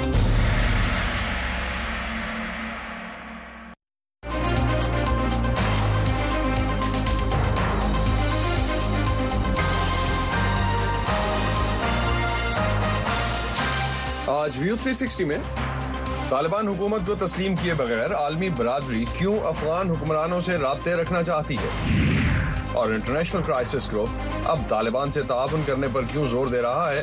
آج ویو 360 میں طالبان حکومت کو تسلیم کیے بغیر عالمی برادری کیوں افغان حکمرانوں سے رابطے رکھنا چاہتی ہے اور انٹرنیشنل کرائسس کو اب طالبان سے تعاون کرنے پر کیوں زور دے رہا ہے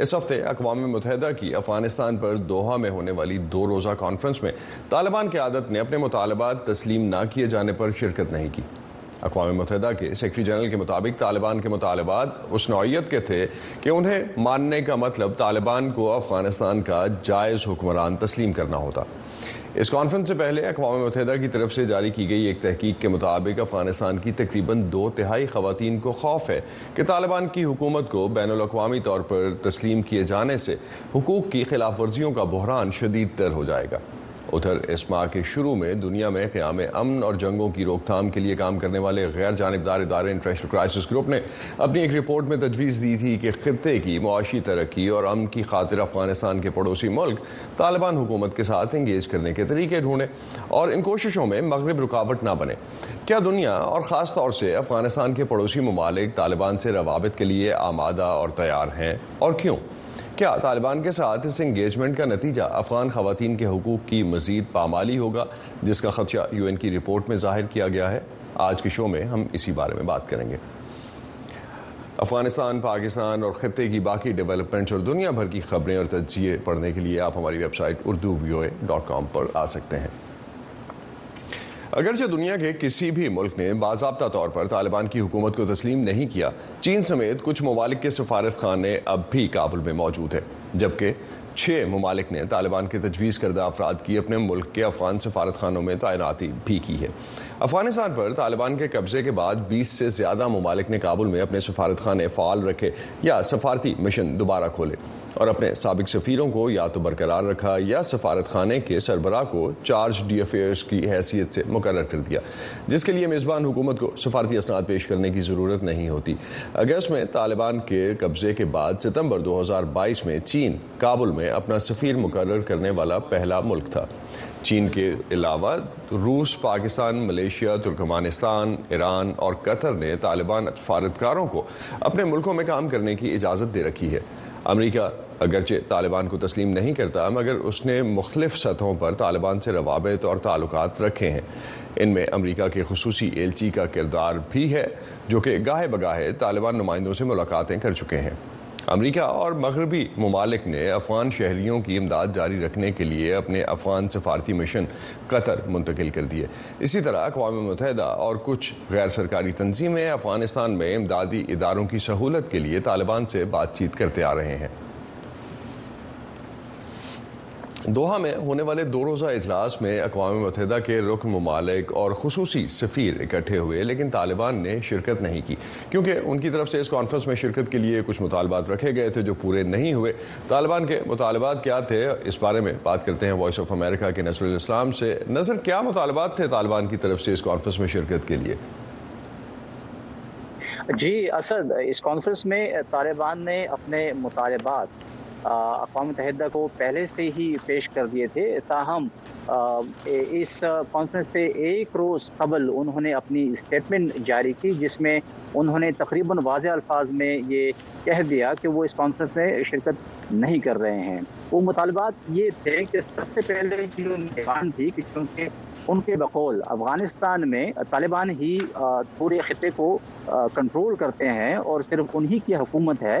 اس ہفتے اقوام متحدہ کی افغانستان پر دوحہ میں ہونے والی دو روزہ کانفرنس میں طالبان کی عادت نے اپنے مطالبات تسلیم نہ کیے جانے پر شرکت نہیں کی اقوام متحدہ کے سیکرٹری جنرل کے مطابق طالبان کے مطالبات اس نوعیت کے تھے کہ انہیں ماننے کا مطلب طالبان کو افغانستان کا جائز حکمران تسلیم کرنا ہوتا اس کانفرنس سے پہلے اقوام متحدہ کی طرف سے جاری کی گئی ایک تحقیق کے مطابق افغانستان کی تقریباً دو تہائی خواتین کو خوف ہے کہ طالبان کی حکومت کو بین الاقوامی طور پر تسلیم کیے جانے سے حقوق کی خلاف ورزیوں کا بحران شدید تر ہو جائے گا ادھر اس ماہ کے شروع میں دنیا میں قیام امن اور جنگوں کی روک تھام کے لیے کام کرنے والے غیر جانبدار ادارے انٹرنیشنل کرائسس گروپ نے اپنی ایک رپورٹ میں تجویز دی تھی کہ خطے کی معاشی ترقی اور امن کی خاطر افغانستان کے پڑوسی ملک طالبان حکومت کے ساتھ انگیز کرنے کے طریقے ڈھونڈیں اور ان کوششوں میں مغرب رکاوٹ نہ بنے کیا دنیا اور خاص طور سے افغانستان کے پڑوسی ممالک طالبان سے روابط کے لیے آمادہ اور تیار ہیں اور کیوں کیا طالبان کے ساتھ اس انگیجمنٹ کا نتیجہ افغان خواتین کے حقوق کی مزید پامالی ہوگا جس کا خدشہ یو این کی رپورٹ میں ظاہر کیا گیا ہے آج کے شو میں ہم اسی بارے میں بات کریں گے افغانستان پاکستان اور خطے کی باقی ڈیولپمنٹس اور دنیا بھر کی خبریں اور تجزیے پڑھنے کے لیے آپ ہماری ویب سائٹ اردو وی او اے ڈاٹ کام پر آ سکتے ہیں اگرچہ دنیا کے کسی بھی ملک نے باضابطہ طور پر طالبان کی حکومت کو تسلیم نہیں کیا چین سمیت کچھ ممالک کے سفارت خانے اب بھی کابل میں موجود ہیں جبکہ چھ ممالک نے طالبان کے تجویز کردہ افراد کی اپنے ملک کے افغان سفارت خانوں میں تعیناتی بھی کی ہے افغانستان پر طالبان کے قبضے کے بعد بیس سے زیادہ ممالک نے کابل میں اپنے سفارت خانے فعال رکھے یا سفارتی مشن دوبارہ کھولے اور اپنے سابق سفیروں کو یا تو برقرار رکھا یا سفارت خانے کے سربراہ کو چارج ڈی افیئرس کی حیثیت سے مقرر کر دیا جس کے لیے میزبان حکومت کو سفارتی اسناد پیش کرنے کی ضرورت نہیں ہوتی اگست میں طالبان کے قبضے کے بعد ستمبر دو ہزار بائیس میں چین کابل میں اپنا سفیر مقرر کرنے والا پہلا ملک تھا چین کے علاوہ روس پاکستان ملیشیا ترکمانستان ایران اور قطر نے طالبان سفارتکاروں کو اپنے ملکوں میں کام کرنے کی اجازت دے رکھی ہے امریکہ اگرچہ طالبان کو تسلیم نہیں کرتا مگر اس نے مختلف سطحوں پر طالبان سے روابط اور تعلقات رکھے ہیں ان میں امریکہ کے خصوصی ایلچی کا کردار بھی ہے جو کہ گاہے بگاہے طالبان نمائندوں سے ملاقاتیں کر چکے ہیں امریکہ اور مغربی ممالک نے افغان شہریوں کی امداد جاری رکھنے کے لیے اپنے افغان سفارتی مشن قطر منتقل کر دیے اسی طرح اقوام متحدہ اور کچھ غیر سرکاری تنظیمیں افغانستان میں امدادی اداروں کی سہولت کے لیے طالبان سے بات چیت کرتے آ رہے ہیں دوحہ میں ہونے والے دو روزہ اجلاس میں اقوام متحدہ کے رکن ممالک اور خصوصی سفیر اکٹھے ہوئے لیکن طالبان نے شرکت نہیں کی کیونکہ ان کی طرف سے اس کانفرنس میں شرکت کے لیے کچھ مطالبات رکھے گئے تھے جو پورے نہیں ہوئے طالبان کے مطالبات کیا تھے اس بارے میں بات کرتے ہیں وائس آف امریکہ کے نصر الاسلام سے نظر کیا مطالبات تھے طالبان کی طرف سے اس کانفرنس میں شرکت کے لیے جی اصد اس کانفرنس میں طالبان نے اپنے مطالبات اقوام متحدہ کو پہلے سے ہی پیش کر دیے تھے تاہم اس کانفرنس سے ایک روز قبل انہوں نے اپنی اسٹیٹمنٹ جاری کی جس میں انہوں نے تقریباً واضح الفاظ میں یہ کہہ دیا کہ وہ اس کانفرنس میں شرکت نہیں کر رہے ہیں وہ مطالبات یہ تھے کہ سب سے پہلے جو تھی کہ کیونکہ ان کے بقول افغانستان میں طالبان ہی پورے خطے کو کنٹرول کرتے ہیں اور صرف انہی کی حکومت ہے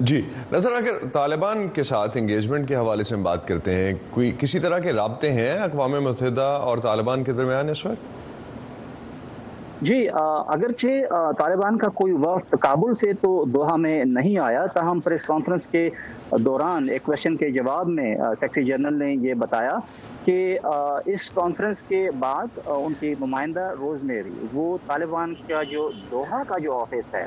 جی نظر اگر طالبان کے ساتھ انگیجمنٹ کے حوالے سے ہم بات کرتے ہیں کوئی کسی طرح کے رابطے ہیں اقوام متحدہ اور طالبان کے درمیان اس وقت جی اگرچہ طالبان کا کوئی وفد کابل سے تو دوحہ میں نہیں آیا تاہم پریس کانفرنس کے دوران ایک کوشچن کے جواب میں سیکرٹری جنرل نے یہ بتایا کہ اس کانفرنس کے بعد ان کی نمائندہ روز میری وہ طالبان کا جو دوحہ کا جو آفس ہے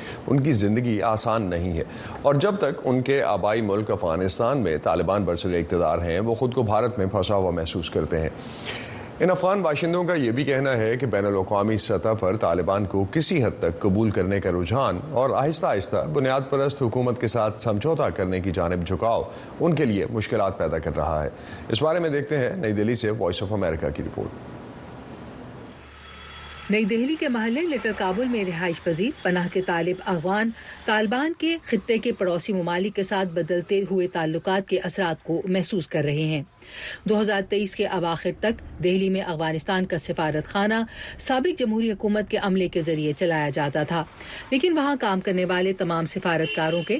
ان کی زندگی آسان نہیں ہے اور جب تک ان کے آبائی ملک افغانستان میں طالبان برسر اقتدار ہیں وہ خود کو بھارت میں پھنسا ہوا محسوس کرتے ہیں ان افغان باشندوں کا یہ بھی کہنا ہے کہ بین الاقوامی سطح پر طالبان کو کسی حد تک قبول کرنے کا رجحان اور آہستہ آہستہ بنیاد پرست حکومت کے ساتھ سمجھوتا کرنے کی جانب جھکاؤ ان کے لیے مشکلات پیدا کر رہا ہے اس بارے میں دیکھتے ہیں نئی دہلی سے وائس آف امریکہ کی رپورٹ نئی دہلی کے محلے لٹر کابل میں رہائش پذیر پناہ کے طالب افغان طالبان کے خطے کے پڑوسی ممالک کے ساتھ بدلتے ہوئے تعلقات کے اثرات کو محسوس کر رہے ہیں دو ہزار تیئیس کے دہلی میں افغانستان کا سفارت خانہ سابق جمہوری حکومت کے عملے کے ذریعے چلایا جاتا تھا لیکن وہاں کام کرنے والے تمام سفارتکاروں کے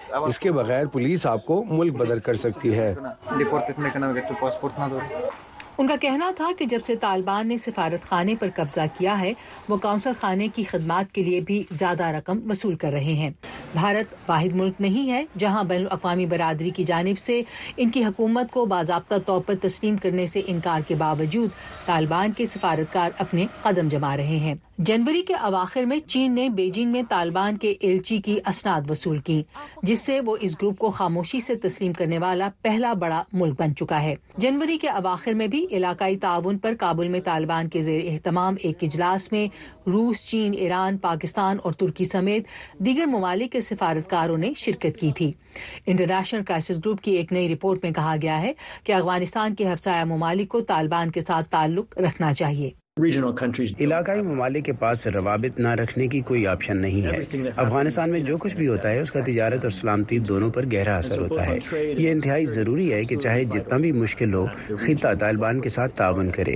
اس کے بغیر پولیس آپ کو ملک بدر کر سکتی ہے ان کا کہنا تھا کہ جب سے طالبان نے سفارت خانے پر قبضہ کیا ہے وہ کونسل خانے کی خدمات کے لیے بھی زیادہ رقم وصول کر رہے ہیں بھارت واحد ملک نہیں ہے جہاں بین الاقوامی برادری کی جانب سے ان کی حکومت کو باضابطہ طور پر تسلیم کرنے سے انکار کے باوجود طالبان کے سفارتکار اپنے قدم جما رہے ہیں جنوری کے اواخر میں چین نے بیجنگ میں طالبان کے ایلچی کی اسناد وصول کی جس سے وہ اس گروپ کو خاموشی سے تسلیم کرنے والا پہلا بڑا ملک بن چکا ہے جنوری کے اواخر میں بھی علاقائی تعاون پر کابل میں طالبان کے زیر اہتمام ایک اجلاس میں روس چین ایران پاکستان اور ترکی سمیت دیگر ممالک کے سفارتکاروں نے شرکت کی تھی انٹرنیشنل کرائسس گروپ کی ایک نئی رپورٹ میں کہا گیا ہے کہ افغانستان کے حفصایہ ممالک کو طالبان کے ساتھ تعلق رکھنا چاہیے علاقائی ممالک کے پاس روابط نہ رکھنے کی کوئی آپشن نہیں ہے افغانستان میں جو کچھ بھی ہوتا ہے اس کا تجارت اور سلامتی دونوں پر گہرا اثر ہوتا ہے یہ انتہائی ضروری ہے کہ چاہے جتنا بھی مشکل ہو خطہ طالبان کے ساتھ تعاون کرے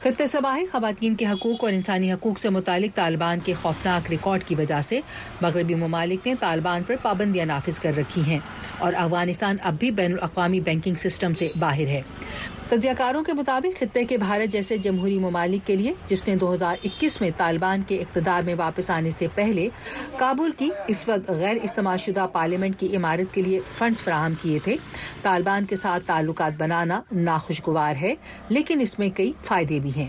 خطے سے باہر خواتین کے حقوق اور انسانی حقوق سے متعلق طالبان کے خوفناک ریکارڈ کی وجہ سے مغربی ممالک نے طالبان پر پابندیاں نافذ کر رکھی ہیں اور افغانستان اب بھی بین الاقوامی بینکنگ سسٹم سے باہر ہے تجزیہ کاروں کے مطابق خطے کے بھارت جیسے جمہوری ممالک کے لیے جس نے دو ہزار اکیس میں طالبان کے اقتدار میں واپس آنے سے پہلے کابل کی اس وقت غیر استعمال شدہ پارلیمنٹ کی عمارت کے لیے فنڈز فراہم کیے تھے طالبان کے ساتھ تعلقات بنانا ناخوشگوار ہے لیکن اس میں کئی فائدے بھی ہیں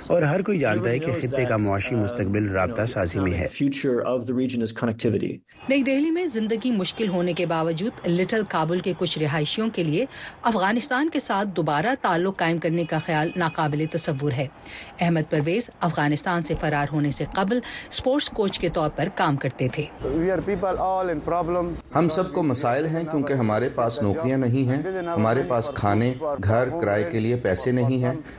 اور ہر کوئی جانتا ہے کہ خطے کا معاشی مستقبل رابطہ سازی میں ہے نئی دہلی میں زندگی مشکل ہونے کے باوجود لٹل کابل کے کچھ رہائشیوں کے لیے افغانستان کے ساتھ دوبارہ تعلق قائم کرنے کا خیال ناقابل تصور ہے احمد پرویز افغانستان سے فرار ہونے سے قبل سپورٹس کوچ کے طور پر کام کرتے تھے ہم سب کو مسائل ہیں کیونکہ ہمارے پاس نوکریاں نہیں ہیں ہمارے پاس کھانے گھر کرائے کے لیے پیسے نہیں ہیں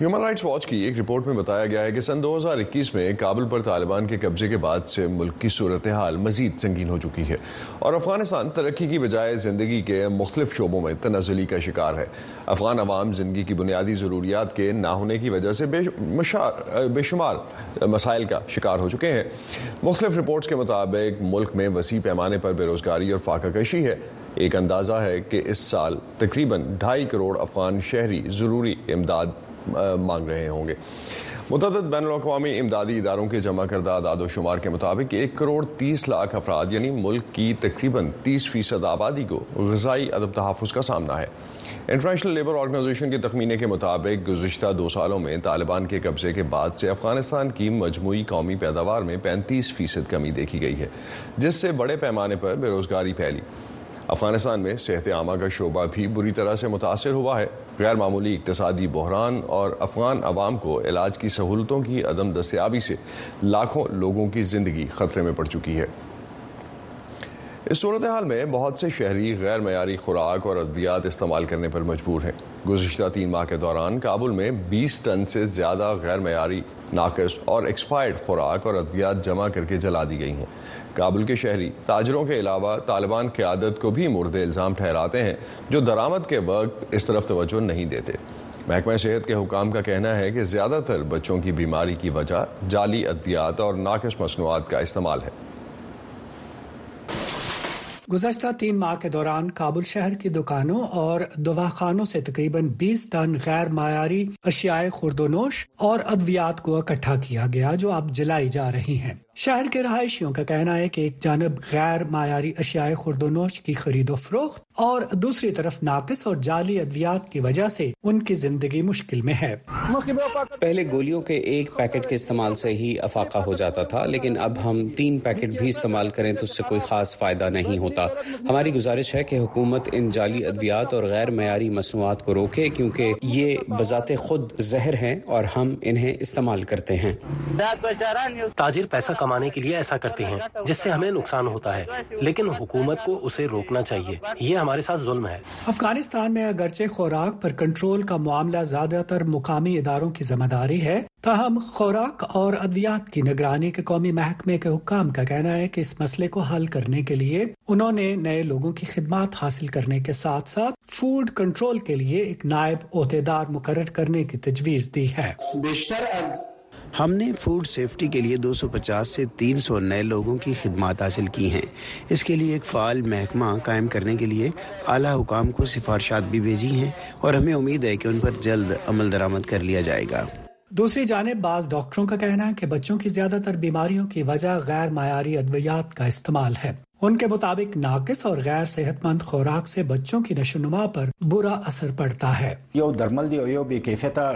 ہیومن رائٹس واچ کی ایک رپورٹ میں بتایا گیا ہے کہ سن دو ہزار اکیس میں کابل پر طالبان کے قبضے کے بعد سے ملک کی صورتحال مزید سنگین ہو چکی ہے اور افغانستان ترقی کی بجائے زندگی کے مختلف شعبوں میں تنزلی کا شکار ہے افغان عوام زندگی کی بنیادی ضروریات کے نہ ہونے کی وجہ سے بے شمار مسائل کا شکار ہو چکے ہیں مختلف رپورٹس کے مطابق ملک میں وسیع پیمانے پر روزگاری اور فاقہ کشی ہے ایک اندازہ ہے کہ اس سال تقریباً ڈھائی کروڑ افغان شہری ضروری امداد مانگ رہے ہوں گے متعدد بین الاقوامی امدادی اداروں کے جمع کردہ اداد و شمار کے مطابق ایک کروڑ تیس لاکھ افراد یعنی ملک کی تقریباً تیس فیصد آبادی کو غذائی ادب تحفظ کا سامنا ہے انٹرنیشنل لیبر آرگنائزیشن کے تخمینے کے مطابق گزشتہ دو سالوں میں طالبان کے قبضے کے بعد سے افغانستان کی مجموعی قومی پیداوار میں پینتیس فیصد کمی دیکھی گئی ہے جس سے بڑے پیمانے پر بے روزگاری پھیلی افغانستان میں صحت عامہ کا شعبہ بھی بری طرح سے متاثر ہوا ہے غیر معمولی اقتصادی بحران اور افغان عوام کو علاج کی سہولتوں کی عدم دستیابی سے لاکھوں لوگوں کی زندگی خطرے میں پڑ چکی ہے اس صورتحال میں بہت سے شہری غیر معیاری خوراک اور ادویات استعمال کرنے پر مجبور ہیں گزشتہ تین ماہ کے دوران کابل میں بیس ٹن سے زیادہ غیر معیاری ناقص اور ایکسپائرڈ خوراک اور ادویات جمع کر کے جلا دی گئی ہیں کابل کے شہری تاجروں کے علاوہ طالبان قیادت عادت کو بھی مرد الزام ٹھہراتے ہیں جو درآمد کے وقت اس طرف توجہ نہیں دیتے محکمہ صحت کے حکام کا کہنا ہے کہ زیادہ تر بچوں کی بیماری کی وجہ جعلی ادویات اور ناقص مصنوعات کا استعمال ہے گزشتہ تین ماہ کے دوران کابل شہر کی دکانوں اور دواخانوں سے تقریباً بیس ٹن غیر معیاری اشیاء خوردونوش اور ادویات کو اکٹھا کیا گیا جو اب جلائی جا رہی ہیں شہر کے رہائشیوں کا کہنا ہے کہ ایک جانب غیر معیاری اشیاء خرد و نوش کی خرید و فروخت اور دوسری طرف ناقص اور جعلی ادویات کی وجہ سے ان کی زندگی مشکل میں ہے پہلے گولیوں کے ایک پیکٹ کے استعمال سے ہی افاقہ ہو جاتا تھا لیکن اب ہم تین پیکٹ بھی استعمال کریں تو اس سے کوئی خاص فائدہ نہیں ہوتا ہماری گزارش ہے کہ حکومت ان جعلی ادویات اور غیر معیاری مصنوعات کو روکے کیونکہ یہ بذات خود زہر ہیں اور ہم انہیں استعمال کرتے ہیں تاجر پیسہ کمانے کے لیے ایسا کرتے ہیں جس سے ہمیں نقصان ہوتا ہے لیکن حکومت کو اسے روکنا چاہیے یہ ہمارے ساتھ ظلم ہے افغانستان میں اگرچہ خوراک پر کنٹرول کا معاملہ زیادہ تر مقامی اداروں کی ذمہ داری ہے تاہم خوراک اور ادویات کی نگرانی کے قومی محکمے کے حکام کا کہنا ہے کہ اس مسئلے کو حل کرنے کے لیے انہوں نے نئے لوگوں کی خدمات حاصل کرنے کے ساتھ ساتھ فوڈ کنٹرول کے لیے ایک نائب عہدیدار مقرر کرنے کی تجویز دی ہے بیشتر از ہم نے فوڈ سیفٹی کے لیے دو سو پچاس سے تین سو نئے لوگوں کی خدمات حاصل کی ہیں اس کے لیے ایک فعال محکمہ قائم کرنے کے لیے اعلیٰ حکام کو سفارشات بھی بھیجی ہیں اور ہمیں امید ہے کہ ان پر جلد عمل درآمد کر لیا جائے گا دوسری جانب بعض ڈاکٹروں کا کہنا ہے کہ بچوں کی زیادہ تر بیماریوں کی وجہ غیر معیاری ادویات کا استعمال ہے ان کے مطابق ناقص اور غیر صحت مند خوراک سے بچوں کی نشو نما پر برا اثر پڑتا ہے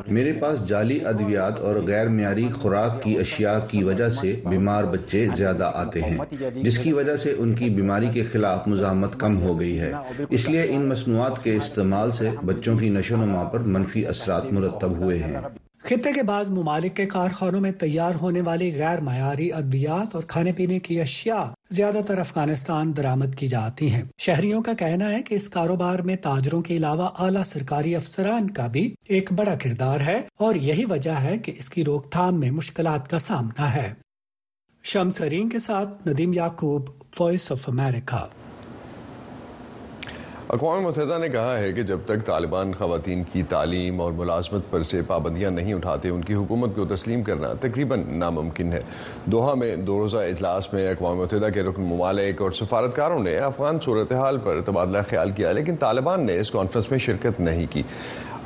میرے پاس جعلی ادویات اور غیر معیاری خوراک کی اشیاء کی وجہ سے بیمار بچے زیادہ آتے ہیں جس کی وجہ سے ان کی بیماری کے خلاف مزاحمت کم ہو گئی ہے اس لیے ان مصنوعات کے استعمال سے بچوں کی نشو نما پر منفی اثرات مرتب ہوئے ہیں خطے کے بعض ممالک کے کارخانوں میں تیار ہونے والی غیر معیاری ادویات اور کھانے پینے کی اشیاء زیادہ تر افغانستان درامد کی جاتی ہیں شہریوں کا کہنا ہے کہ اس کاروبار میں تاجروں کے علاوہ اعلیٰ سرکاری افسران کا بھی ایک بڑا کردار ہے اور یہی وجہ ہے کہ اس کی روک تھام میں مشکلات کا سامنا ہے شم سرین کے ساتھ ندیم یعقوب وائس آف امریکہ اقوام متحدہ نے کہا ہے کہ جب تک طالبان خواتین کی تعلیم اور ملازمت پر سے پابندیاں نہیں اٹھاتے ان کی حکومت کو تسلیم کرنا تقریباً ناممکن ہے دوحہ میں دو روزہ اجلاس میں اقوام متحدہ کے رکن ممالک اور سفارتکاروں نے افغان صورتحال پر تبادلہ خیال کیا لیکن طالبان نے اس کانفرنس میں شرکت نہیں کی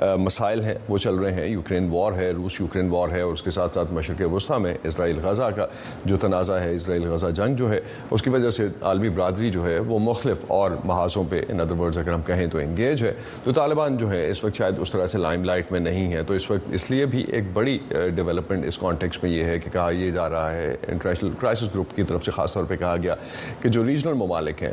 مسائل ہیں وہ چل رہے ہیں یوکرین وار ہے روس یوکرین وار ہے اور اس کے ساتھ ساتھ مشرق وسطی میں اسرائیل غزہ کا جو تنازع ہے اسرائیل غزہ جنگ جو ہے اس کی وجہ سے عالمی برادری جو ہے وہ مختلف اور محاذوں پہ ان ادر ورڈز اگر ہم کہیں تو انگیج ہے تو طالبان جو ہے اس وقت شاید اس طرح سے لائم لائٹ میں نہیں ہے تو اس وقت اس لیے بھی ایک بڑی ڈیولپمنٹ اس کانٹیکس میں یہ ہے کہ کہا یہ جا رہا ہے انٹرنیشنل کرائسس گروپ کی طرف سے خاص طور پہ کہا گیا کہ جو ریجنل ممالک ہیں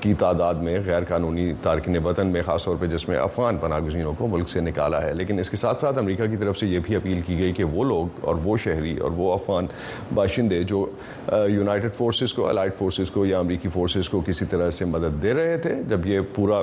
کی تعداد میں غیر قانونی تارکین وطن میں خاص طور پہ جس میں افغان پناہ گزینوں کو ملک سے نکالا ہے لیکن اس کے ساتھ ساتھ امریکہ کی طرف سے یہ بھی اپیل کی گئی کہ وہ لوگ اور وہ شہری اور وہ افغان باشندے جو یونائٹڈ فورسز کو الائڈ فورسز کو یا امریکی فورسز کو کسی طرح سے مدد دے رہے تھے جب یہ پورا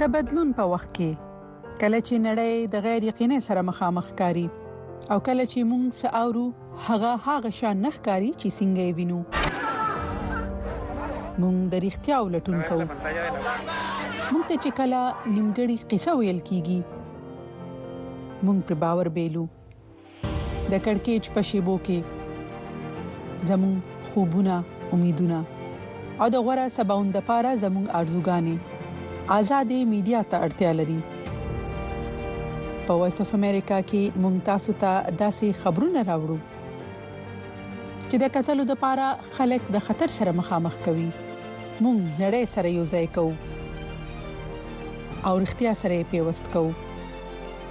د بدلون په وخت کې کله چې نړۍ د غیر یقیني سره مخامخ کاری او کله چې موږ ساورو هغه هغه شان نخ کاری چې څنګه یې وینو موږ د اړتیا ولټون کوو موږ ته چې کله نیمګړی قصه ویل کیږي موږ پر باور بیلو د کڑکېچ په شیبو کې زموږ خوبونه امیدونه او د غوړه سباوند لپاره زموږ ارزوګانې آزادې میډیا ته اړتیا لري په وایس اف امریکا کې مونږ تاسو ته داسې خبرونه راوړو چې د قتل لپاره خلک د خطر سره مخامخ کوي مونږ نړۍ سره یو ځای کوو او اړتیا سره پیوست کوو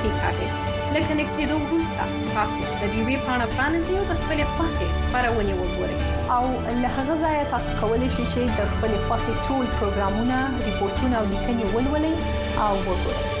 کېکاږئ. له کنېکټېدو وروسته تاسو د دې ویب پاڼه پرانیزئ او د خپلې خوښې خپرونې وګورئ. او له هغه ځایه تاسو کولی شئ چې د خپلې خوښې ټول پروګرامونه، ریپورټونه او لیکنې ولولئ او وګورئ.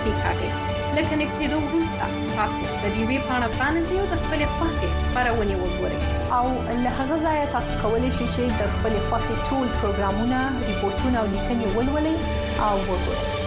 کېکاږئ. له کنېکټېدو وروسته تاسو د ډیوې پاڼه پرانیزئ او د خپلې خوښې خپرونې وګورئ. او له هغه ځایه تاسو کولی شئ چې د خپلې خوښې ټول پروګرامونه، ریپورټونه او لیکنې ولولئ او وګورئ.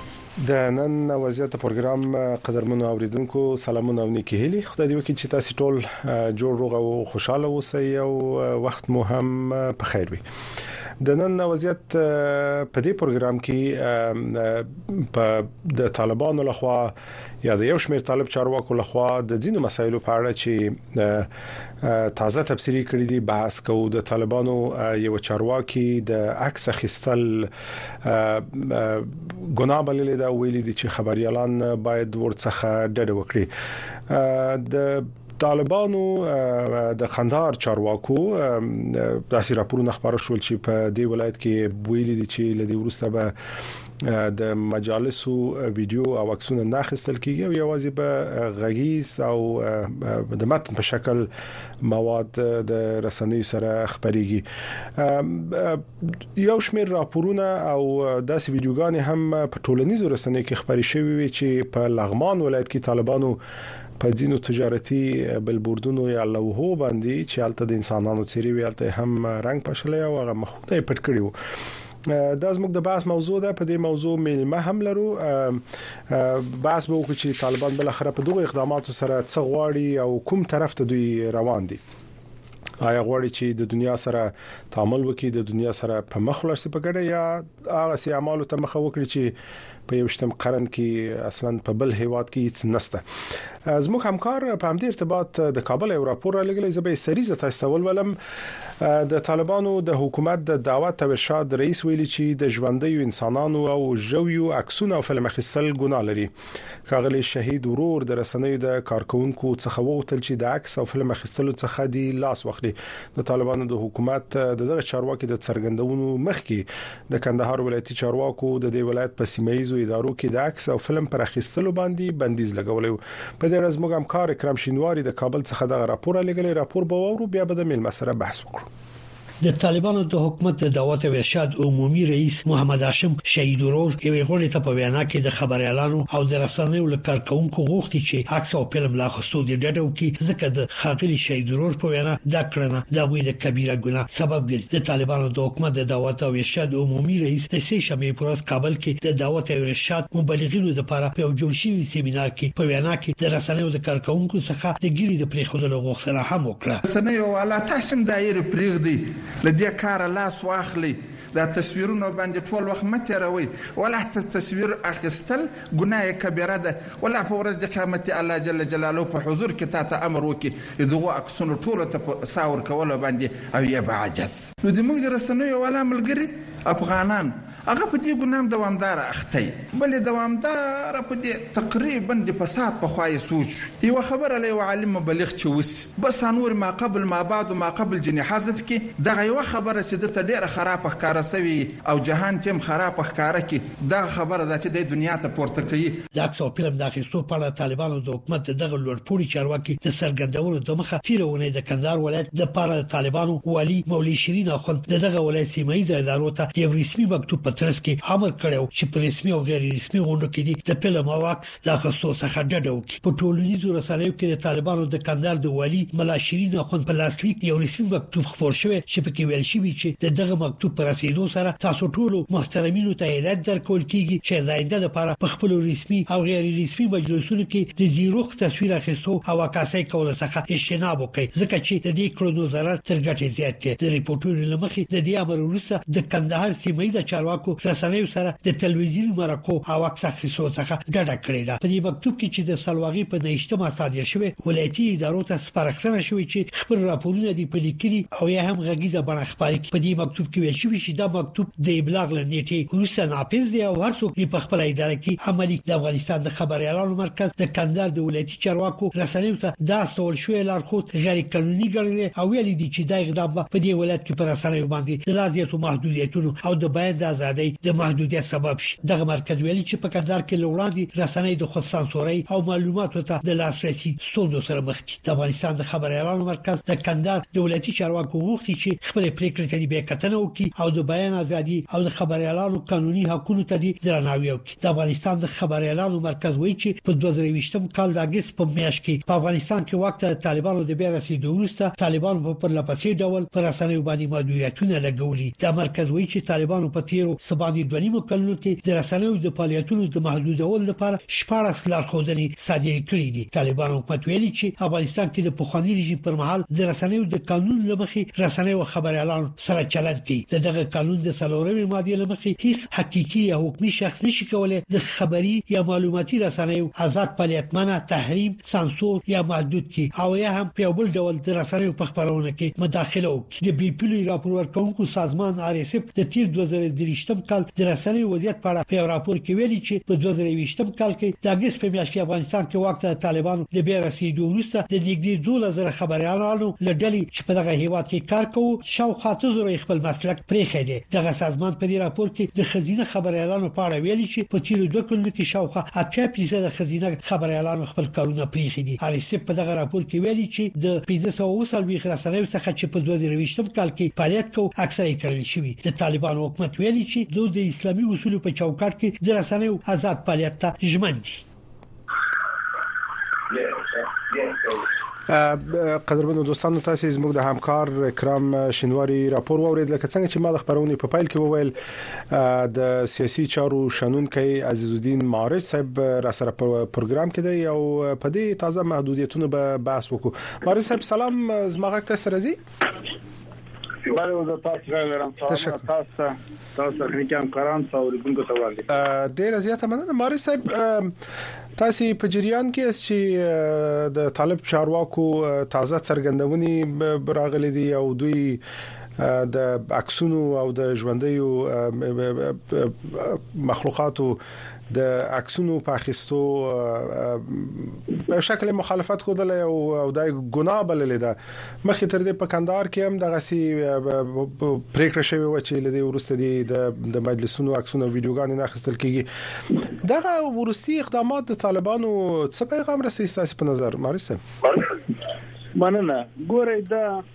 د نن وضعیت پروګرام قدرمنو اوریدونکو سلامونه او نیکی هیلي خدای دې وکړي چې تاسو ټول جوړ روغ او خوشاله اوسئ او وخت مو هم په خیر وي د نن وضعیت په دې پروګرام کې په د طالبانو لخوا یا د یو شمېر طالب چارواکو لخوا د ځینو مسایلو په اړه چې تازه تفسیری کړی دی بحث کوو د طالبانو یو چارواکي د عکس اخیستل ګناه بللې دا ویلي دي چې خبريالان باید ورڅخه ډډه وکړي د طالبانو د قندهار چارواکو داسې راپورونه خبر شول چې په دې ولایت کې ویلي دي چې لدی ورسته به د مجالسو ویډیو او عکسونه نه خستل کیږي او یوازې به غږیز او د متن په شکل مواد د رسنیو سره خبريږي یو شمېر راپورونه او داسې ویډیوګانې هم په ټولنیزو رسنیو کې خبرې شوې وي چې په لغمان ولایت کې طالبانو په ځینو تجارتي بلبوردونو یا لوحو باندې چې الته د انسانانو چیرې وي الته هم رنگ پښلې او هغه مخونه پټ کړي وو دا زموږ د بحث موضوع ده په دې موضوع میلمه هم لرو بحث به وکړو چې طالبان بل خره په دغه اقداماتو سره څه غواړي او کوم طرف ته دوی روان دي آیا غواړي چې د دنیا سره تعامل وکړي د دنیا سره په مخ ورسي په ګډه یا هغه سي اعمالو ته مخه وکړي چې په یوشتم قرن کې اصلا په بل هیواد کې هیڅ نسته زموږ همکار په همدې ارتباط د کابل یو راپور را لګلې زبې سریزه تاسو ته ولولم د طالبانو د حکومت د دعوت او ارشاد رئیس ویلي چې د ژوندۍ انسانانو او ژویو عکسونه او فلم اخیستل ګناه لري ښاغلي شهید ورور د رسنیو د کارکونکو څخه وغوښتل چې د عکس او فلم اخیستلو څخه دی لاس واخلي د طالبانو د حکومت دغه چارواکي د څرګندونو مخکې د کندهار ولایتي چارواکو د دې ولایت په سیمایزو ادارو کې د عکس او فلم پر اخیستلو باندې بندیز لګولی په دې اړه زموږ همکار اکرام شینواری د کابل څخه دغه راپور لګلې راپور به وورو بیا به د ملمسره بحث وکړو د طالبانو د حکومت د دعوت او ارشاد عمومي رئیس محمد هاشم شهید ورور یوې غونډې ته په وینا کې د خبريالانو او د رسنیو له کارکونکو غوښتي چې عکس او فلم لا خستو د ډډه وکړي ځکه د خاغلی شهید ورور په وینا دا کړنه د غوي د کبیره ګناه سبب ګرځي د طالبانو د حکومت د دعوت او ارشاد عمومي رئیس د سې شنبه پر ورځ کابل کې د دعوت او ارشاد مبلغینو لپاره په یو جوړ شوی سیمینار کې په وینا کې د رسنیو د کارکونکو څخه د ګیري د پریخودلو غوښتنه هم وکړه کړه. رسنیو والا تاسې هم دایرې پریږدی له دې کاره لاس واخلی دا تصویرونو باندې ټول وخت مه تیروی ولا ته تصویر اخیستل ګناه کبیره ده ولا په ورځ د قیامت د الله جل جلاله په حضور کې تاته امر وکړي د دغو عکسونو ټولو ته په سا ورکولو باندې او یې به عجز نو د موږ د رسنیو والا ملګري افغانان هغه په دې ګنام دوامداره اخته يي بلې دوامداره په دې تقريباً د فساد په خوا يې سوچ وي يوه خبره له يوه عالم مبلغ چې وسي بس انور ماقبل مابعد و ماقبل جنې حذف کي دغه يوه خبره چې ده ته ډيره خرابه ښکاره سوې يي او جهان تيم خرابه ښکاره کي دغه خبره ذاتي دی دنيا ته پورته کوي د عکس او فلم د اخیستو په اړه طالبانو د حکومت د دغه لوړپوړي چارواکي د څرګندولو د مخه تیر ونې د کندهار ولایت د پاره د طالبانو والی مولوی شیرین اخوند د دغه ولایت سیمه ییز ادارو ته یو رسمي مکتوب په ترڅ کې امر کړو چې په رسمي او غیر رسمي غونډو کې د فلم او عکس د اخیستو څخه ډډه وکړي په ټولنیزو رسنیو کې د طالبانو د کندهار د والی ملا شیرین اخوند په لاسلیک یو رسمي مکتوب خبر شوی چې پکې ویل شوی چې دغه مکتوب پر رسیدو سره تاسو ټول محترمینو ته هدایت درکول کیږي چې د لپاره په خپل رسمي او غیر رسمي مجلسونو کې د زیروخ تصویر اخیستو او عکاسۍ کولو څخه اجتناب وکړي ځکه چې د دې کړنو ضرر تر ګټې زیات دی د رپوټونو له مخې د دې امر وروسته د کندهار سیمه ییز چارواکو رسنیو سره د تلویزیوني مرکو او عکس اخیستو څخه ډډه کړې ده په دې مکتوب کې چې د سلواغې په نهشتمه صادر شوی ولایتي ادارو ته سپارښتنه شوې چې خپل راپورونه دې په لیکلي او یا هم غږیزه بڼه خپاره کړي په دې مکتوب کې ویل شوی چې دا مکتوب د ابلاغ له نیټې وروسته نافذ دی او هر څوک یې په خپل اداره کې عملی د افغانستان د خبريالانو مرکز د کندهار د ولایتي چارواکو رسنیو ته دا استول شوی لارښود غیر قانوني ګڼلی او ویلي دي چې دا اقدام به په دې ولایت کې پر رسنیو باندې د لا زیاتو محدودیتونو او د بیان د ازادۍ د محدودیت سبب شي دغه مرکز ویلي چې په کندهار کې لوړاندې رسنۍ د خود سانسورۍ او معلوماتو ته د لاسرسي ستونزو سره مخ دي د افغانستان د خبريالانو مرکز د کندهار د ولایتي چارواکو غوښتي چې خپل پریکړې ته به کتنه وکړي او د بیان ازادي او د خبريالانو قانوني حقوقو ته دي درناوی وکړي د افغانستان د خبريالانو مرکز وایي چې په 2023م کال د اگست په میاشت کې په افغانستان کې وخت د طالبانو د بیا رسیدو وروسته طالبان په پرلپسې ډول پر رسنیو باندې محدودیتونه لګولي دا مرکز وایي چې طالبانو په تیرو سباندې دونیمو کلونو کې د رسنیو د فعالیتونو د محدودولو لپاره شپږ لارښودنې صادرې کړې دي. طالبانو حکومت ویلي چې افغانستان کې د پخواني رژیم پر مهال د رسنیو د قانون له مخې رسنۍ او خبریالانو سره چلند کوي. د دغه قانون د څلورمې مادې له مخې هیڅ حقیقي یا حکمي شخص نشي کولای د خبري یا معلوماتي رسنیو ازاد فعالیت منع، تحریم، سانسور یا محدود کړي او یا هم په یو بل ډول د رسنیو په خپرونه کې مداخله چې د بې پولې راپور ورکوونکو سازمان ار اس اف د تیر دوه زره درویشتم کال د رسنیو وضعیت په اړه په یو راپور کې ویلي چې په دوه زره یوویشتم کال کې د اګست په میاشت کې افغانستان کې واک ته د طالبانو د بیا رسیدو وروسته د نږدې دوولس زره خبریالانو له ډلې چې په دغه هیواد کې کار کوو شاوخوا اته زره یې خپل مسلک پرېښی دی دغه سازمان په دې راپور کې د ښځینه خبریالانو په اړه ویلي چې په تیرو دوه کلونو کې شاوخوا اته فیصده ښځینه خبریالانو خپل کارونه پریښي دي ار اس ایف په دغه راپور کې ویلي چې د پنځه سوه او څلوېښت رسنیو څخه چې په دوه زره یوویشتم کال کې فعالیت کو اکثره یې تړل شوي د طالبانو حکومت ویلي چې دوی د اسلامي اصولو په چوکاټ کې د رسنیو ازاد فعالیت ته ژمن دي قدرمن دوستانو تاسو زموږ د همکار کرام شینواری راپور واورید لکه څنګه چې ما د خبرونې په پایل کې وویل د سیاسي چارو شنونکي عزیز الدین معارج صاحب را سره په پروګرام کې دی او په دې تازه محدودیتونو به بحث وکړو معارج صاحب سلام زمغه تاسو راځي بله زه تاسو را لرم تاسو تاسو تاسو تخنیکي همکاران او ریبونکو ته وړاندې ډیر زیاته مننه ماري صاحب تاسو په جریان کې اس چې د طالب چارواکو تازه څرګندونې راغلي دي او دوی د عکسونو او د ژوندۍ مخلوقاتو د عکسونو په اخیستو په شکل مخالفت خو دلې او دای ګناه بللې ده مخکې تر دې په کندهار کې هم دغه سي پریکړه شوې و چې لدی ورسته دي د مجلسونو عکسونو ویډیوګان نه اخیستل کیږي دغه ورستي اقدامات د طالبانو څه پیغام رسي تاسو په نظر مارسه مننه ګوره دا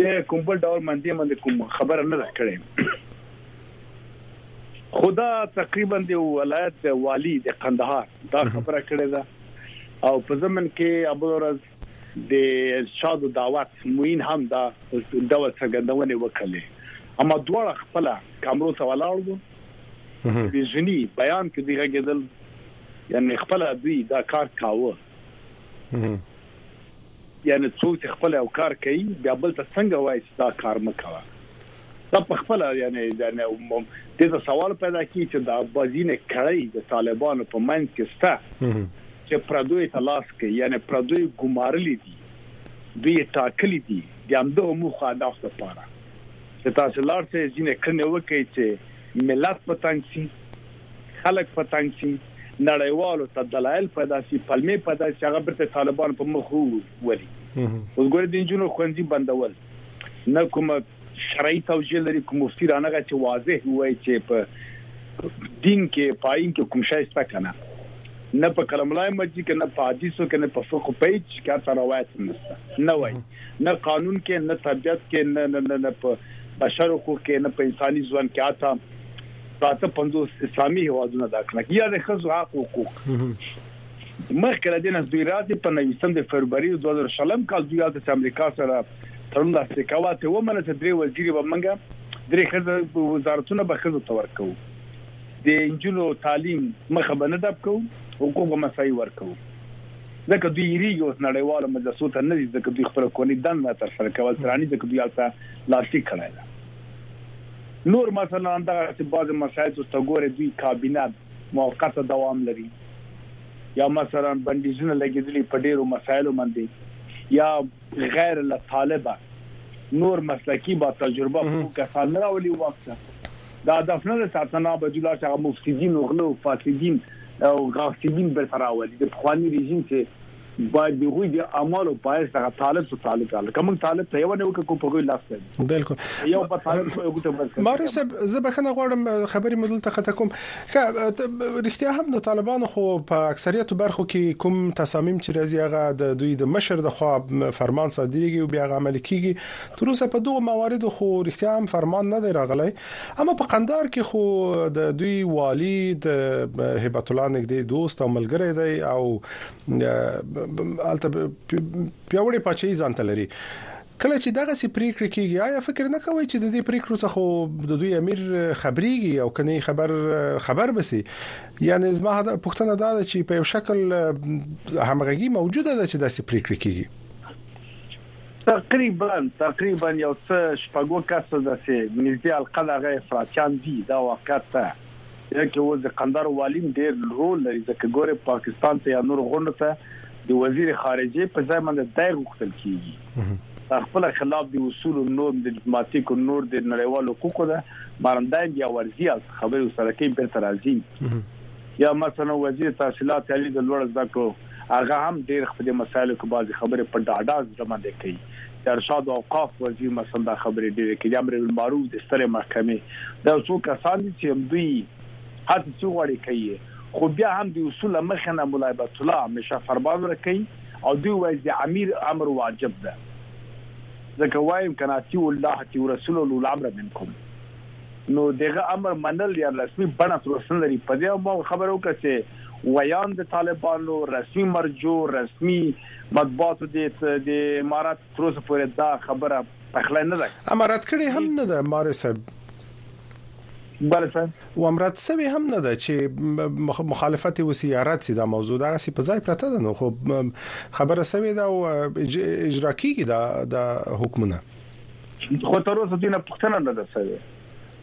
یې کوم بل ډول باندې باندې کوم خبره نه راکړې خدا تقریبا د ولایت د والی د قندهار دا خبره کړې ده او په زمن کې ابو ورځ د شاد دعوت موین هم دا ډول څرګندونه وکړه اما دواړه خپل کمرو ته ولاړ وو ویژنی بیان کې دی غږیدل یعنی خپل دوی دا کار کاوه یعنې څوک چې خپله یو کار کوي بیا بل ته څنګه وایي چې دا کار مه کوه دا په خپله یعنې دې ته سوال پیدا کیږي چې دا بازینه کړی د طالبانو په منځ کې سته چې پردوی ته لاس کوي یعنې پردوی ګمارلې دي دوی ټاکلي دي د همدغه موخه اهداف لپاره چې تاسو لار سره ځینې کړنې وکړي چې ملت په تنګ شي خلک په تنګ شي نړیوالو ته دلایل پیدا شي پلمې پیدا شي هغه بیرته طالبان په مخ ولي اوس ګورې د انجونو خوندي بندول نه کوم شرعي توجیه لري کوم مفتی رانغه چې واضح وایي چې په دین کې پاین کې کوم شای ستا کنه نه په کلام الله مجید کې نه په حدیثو کې نه په فقه په هیڅ کې هر روایت نشته نه وای نه قانون کې نه طبيعت کې نه نه نه په بشر حقوق کې نه په انساني ژوند کې آتا تاسو پندوس اسلامي هوادونه دا کړنه یا د خزو حق حقوق مخکې له دې نه دوی راځي په 19 د فبرवरी 2000 کال دوی د امریکا سره تړون لاسلیک کاوه ته ومنه چې درې وزیر به منګه درې خزه وزارتونه به خزو تور کوو د انجونو تعلیم مخه به نه دب کو حقوق به مساوي ورکو ځکه دوی یریږي اوس نړیوالو مجلسو ته نه دي ځکه دوی خپل کورنۍ دنده تر سره کوي ترانی ځکه دوی حالت لاسلیک کړی نور مثلاً دغسې بعضې مسایل چې ته ګورې دوی کابینه موقته دوام لري یا مثلاً بندیزونه لګېدلي په ډېرو مسایلو باندې یا غیر له طالبه نور مسلکي با تجربه پوه کسان نه راولي واک ته د هدف نه د سرطنا به دوی لاړ شي هغه مفسدین او غله او فاسدین او غاصبین بېرته راولي د پخواني رژیم چې باید د هغوی د اعمالو په حیث دغه طالب ته طالب راغله که موږ طالب ته یو نه وکړو په هغوی لاس ته بالکل یو په طالب ته یو ته ورکړو مارو صاحب زه بخنه غواړم خبرې مدل ته خته کوم رښتیا هم د طالبانو خو په اکثریت برخو کې کوم تصامیم چې راځي هغه د دوی د مشر د خوا فرمان صادریږي او بیا عمل کیږي تر اوسه په دوه مواردو خو رښتیا هم فرمان نه دی راغلی اما په قندهار کې خو د دوی والي د هبت الله نګدي دوست او ملګری دی او الته پیوړې پچې ځان تلري کله چې دغه سي پریکړه کیږي آیا فکر نه کوي چې د دې پریکړو څخه د دوی امیر خبريږي او کني خبر خبر بسي یعنی زما دا پښتنه دا ده چې په یو شکل همغږي موجوده ده چې د سي پریکړه کیږي تقریبا تقریبا یو څه شپږو کسو ده سه نږدې حلقه ده هغه افراطیان دي دا واقعیت ده یا کې اوس د قندار والیم ډیر رول لري ځکه ګوره پاکستان ته یا نور غونډو ته د وزیر خارجه په ځای باندې دای غوښتل کیږي خپل خلاف د اصول نور د ډیپلوماټیک نور د نړیوالو حقوقو ده مارندای بیا ورزی از خبرو سره کې بیرته راځي یا مثلا وزیر تحصیلات علی د لوړ زده کړو هغه هم ډېر په دې مسایلو کې بعضې خبرې په ډاډه زړه باندې کوي. د ارشاد او اوقاف وزیر مثلاً دا خبرې ډېرې کوي. د امربالمعروف د سترې محکمې دا یو څو کسان دي چې همدوی هڅه چې وغواړي کوي یې، خو بیا هم د اصول له مخې نه ملا هبت الله همېشه فرمان ورکوي او دوی وايي چې د امیر امر واجب ده، ځکه وايي که نه اطیعوا الله اطیعوا رسوله اولو الامر منکم. نو دغه امر منل یا رسمي بڼه تر اوسه نه لري. په دې اړه ما خبره وکړه چې ویاند د طالبانو رسمي مرجع، رسمي مطبوعاتو دې د امارت تر اوسه پورې دا خبره پخلی نه ده. امارت کړې هم نه ده مارې صاحب. بله صاحب. وامرت سوې هم نه ده چې مخالفت یې وسي یا رد سي دا موضوع دغسې په ځای پرته ده نو خو خبره سوې ده او اجرا کیږي دا حکمونه. خو تر اوسه دوی نه پوښتنه نه ده شوې.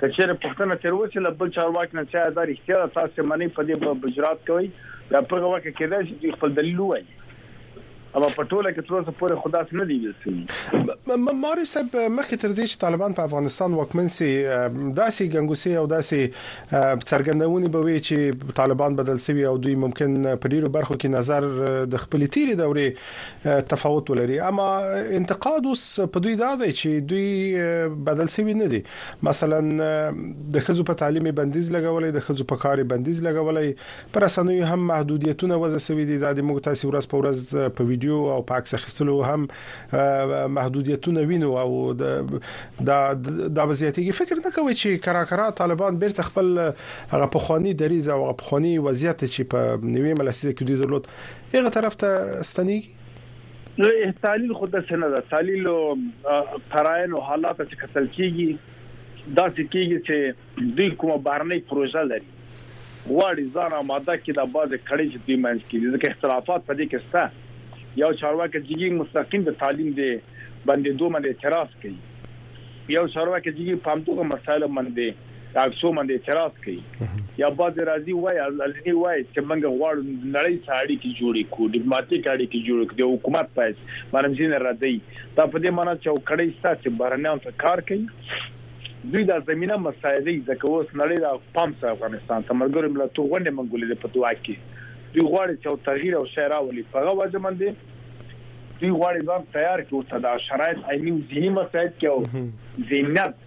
که چېرې پوښتنه ترې وشي له بل چارواکي نه چې ایا دا رښتیا ده، تاسې منئ په دې به اجرات کوئ، بیا په هغه وخت کې کېدای شي دوی خپل دلیل ووایي. اما په ټوله کې تر اوسه پورې خو داسې نه دي ویل شوي. معارف صاحب، مخکې تر دې چې طالبان په افغانستان واکمن شي، داسې ګنګوسې او داسې څرګندونې به وې چې طالبان بدل شوي او دوی ممکن په ډېرو برخو کې نظر د خپلې تېرې دورې تفاوت ولري اما انتقاد اوس په دوی دا دی چې دوی بدل سوي نه دي مثلا د خزو په تعلیمي بندیز لګولې د خزو په کاري بندیز لګولې پر اسنوي هم محدودیتونه وځ سوي دي د موږ تاسو ورځ په ورځ په ویډیو او په عکس اخیستلو هم محدودیتونه وینو او دا د وضعیتي فکر نه کوي چې کرا کرا طالبان بیرته خپل هغه په خواني دریزه او په خواني وضعیت چې په نوې ملسیه کې دوی درلود هغه طرف ته ستنیږي نو تحلیل خو د سنه ده تحلیل قراین او حالات چې قتل کیږي دا چې کیږي چې دوی کومه بهرنۍ پروژه لري غواړي ځان آماده کړي د بازه کړي چې دوی منځ کې ځکه اختلافات په دې کې شته یو چارواکي چې مستقیم د تعلیم دی باندې دوه باندې اعتراض کوي یو چارواکي چې په همدغه مسایلو باندې تاسو باندې اعتراض کوي یا بعضی راځي وای النی وای چې موږ غواړو نړۍ سره اړیکې جوړې کړو ډیپلوماټیک اړیکې جوړې کړو د حکومت پایس مرمزین ردی دا په دې معنی چې وکړی ستاسو چې بهرنیان ته کار کوي دوی دا زمينه مساعده ځکه اوس نړۍ را پام سره افغانستان ته ملګرو ملتو غونډه منګولې په دوا کې دوی غواړي چې تغییر او شعرا ولي په غو وجه باندې دوی غواړي ځان تیار کړي او ته دا شرایط عیني ځینی مساعد کړي او زینت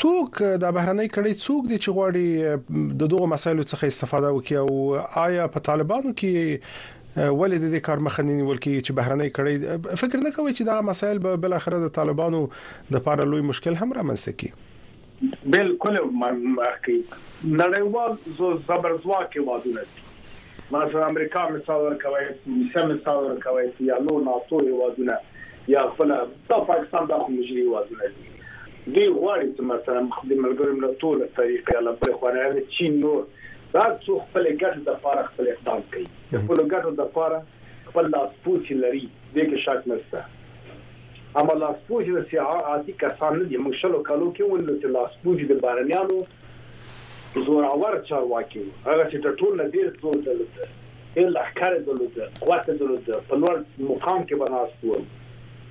څوک دا بهرنۍ کړۍ څوک دي چې غواړي د دغه مسایلو څخه استفاده وکړي او آیا په طالبانو کې ولې د دې کار مخه نه نیول کیږي چې بهرنۍ کړۍ فکر نه کوي چې دا مسایل به بل اخر د طالبانو د لپاره لوی مشکل هم رامنځته کړي بالکل مرکي نړیوال زو زبرځواک هوادونه دي مثلا امریکا مثال ورکوي روسیا مثال ورکوي یا نو ناتو هوادونه یا خپل د پاکستان د خو مجري هوادونه دي دوی غواړي چې مثلاً د ملګرو ملتو له طریقې یا له بلې خوا نه یعنې چین نور به هر څوک خپلې ګټې لپاره خپل اقدام کوي، د خپلو ګټو لپاره خپل لاسپوڅي لري، دې کې شک نشته. اما لاسپوڅي داسې عادي کسان نه دي، موږ شلو کالو کې ولیدل چې لاسپوڅي د بهرنیانو زوراور چارواکي وو، هغه چې تر ټولو نه ډېر زور درلوده، ډېر لښکر یې درلوده، قوت یې درلوده، په لوړ مقام کې به ناست ول،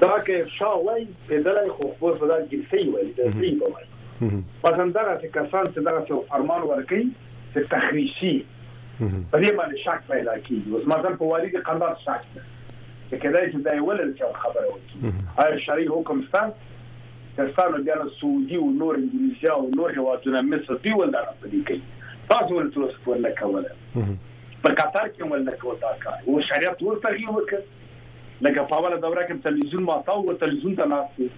دا که افشا وای پیدلای خو خو په دا کې صحیح وای دا صحیح به وای مثلا دا چې کسان چې دا څو فرمان ورکړي چې تخریشي په دې باندې شک پیدا کیږي اوس مثلا په والی د قندار شک ده چې کله چې دا یو لړ چې خبره وکړي آیا شرعي حکم ستا کسانو بیا سعودي او نور انګلیسیا او نور هیوادونه مصر دی ول دا په دې کې تاسو ول تاسو ول کوله په قطر کې ول نه کوتا کار او شریعت ورته یو وکړ لکه په اوله دوره کې تلویزیون ماتاو و تلویزیون ته ناست و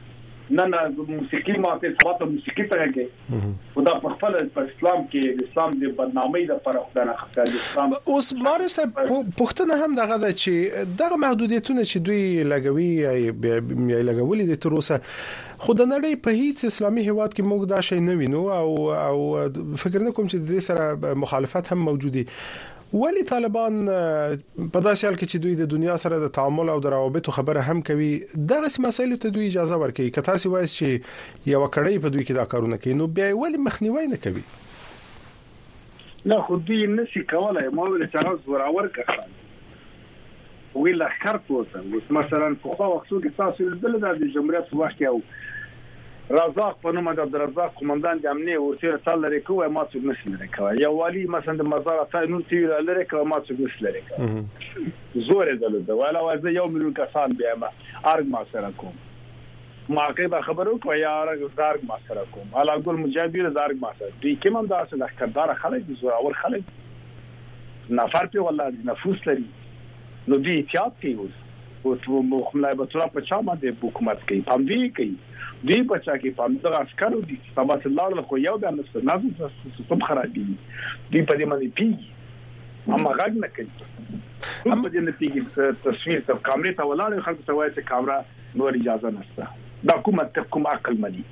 نن موسیقي ماته سبا ته موسیقي ته کې خدا په خپل په اسلام کې د اسلام د بدنامۍ د پر خدای نه خسته د اسلام اوس ماره صاحب پښتنه هم دغه د چې دغه محدودیتونه چې دوی لګوي یا یا لګولې د تر اوسه خو د نړۍ په هیڅ اسلامي هیواد کې موږ دا شی نه وینو او او فکر نه کوم چې د دې سره مخالفت هم موجودي ولې طالبان په داسې حال کې چې دوی د دنیا سره د تعامل او د روابطو خبره هم کوي دغه مسایلو ته دوی اجازه ورکوي که تاسو وایي چې یو کړی په دوی کې دا کارونه کوي نو بیا ولې مخنیوي نه کوي نه خو دوی نسی کولای ما ولې چې هغه زوراور کسان وی لخر پوزه اوس مثلا په خو وختو کې تاسو لیدل دا د جمهوریت وخت یو رزاق په نوم د عبدالرزاق قومندان د امنیه ورتیر تل لري کوه ما څوک نشي لري کوه یو والی مثلا د مزار عطا نوم تی لري کوه ما څوک نشي لري کوه زور دل د ولا وځه یو مليون کسان بیا ما ارګ ما سره کوم ما کې به خبرو کو یا ارګ زارګ ما سره کوم علا ګل مجاهد زارګ ما سره دي کوم دا اصل کردار خلک زور اور خلک نفر په ولا دي نفوس لري نو دي احتیاط کوي اوس او مخملای به تر په چا باندې حکومت کوي پام دی کوي دی بچا کې پام د عسکرو دي سبا سلاړ خو یو بیان څه نه څه سم خراب دي دی په دې باندې پی اما غږ نه کوي هم په دې نتیجه تصویر ته کامره ته ولاړ خلک ته وایي چې کامره نور اجازه نشته دا کوم منطق کوم عقل مني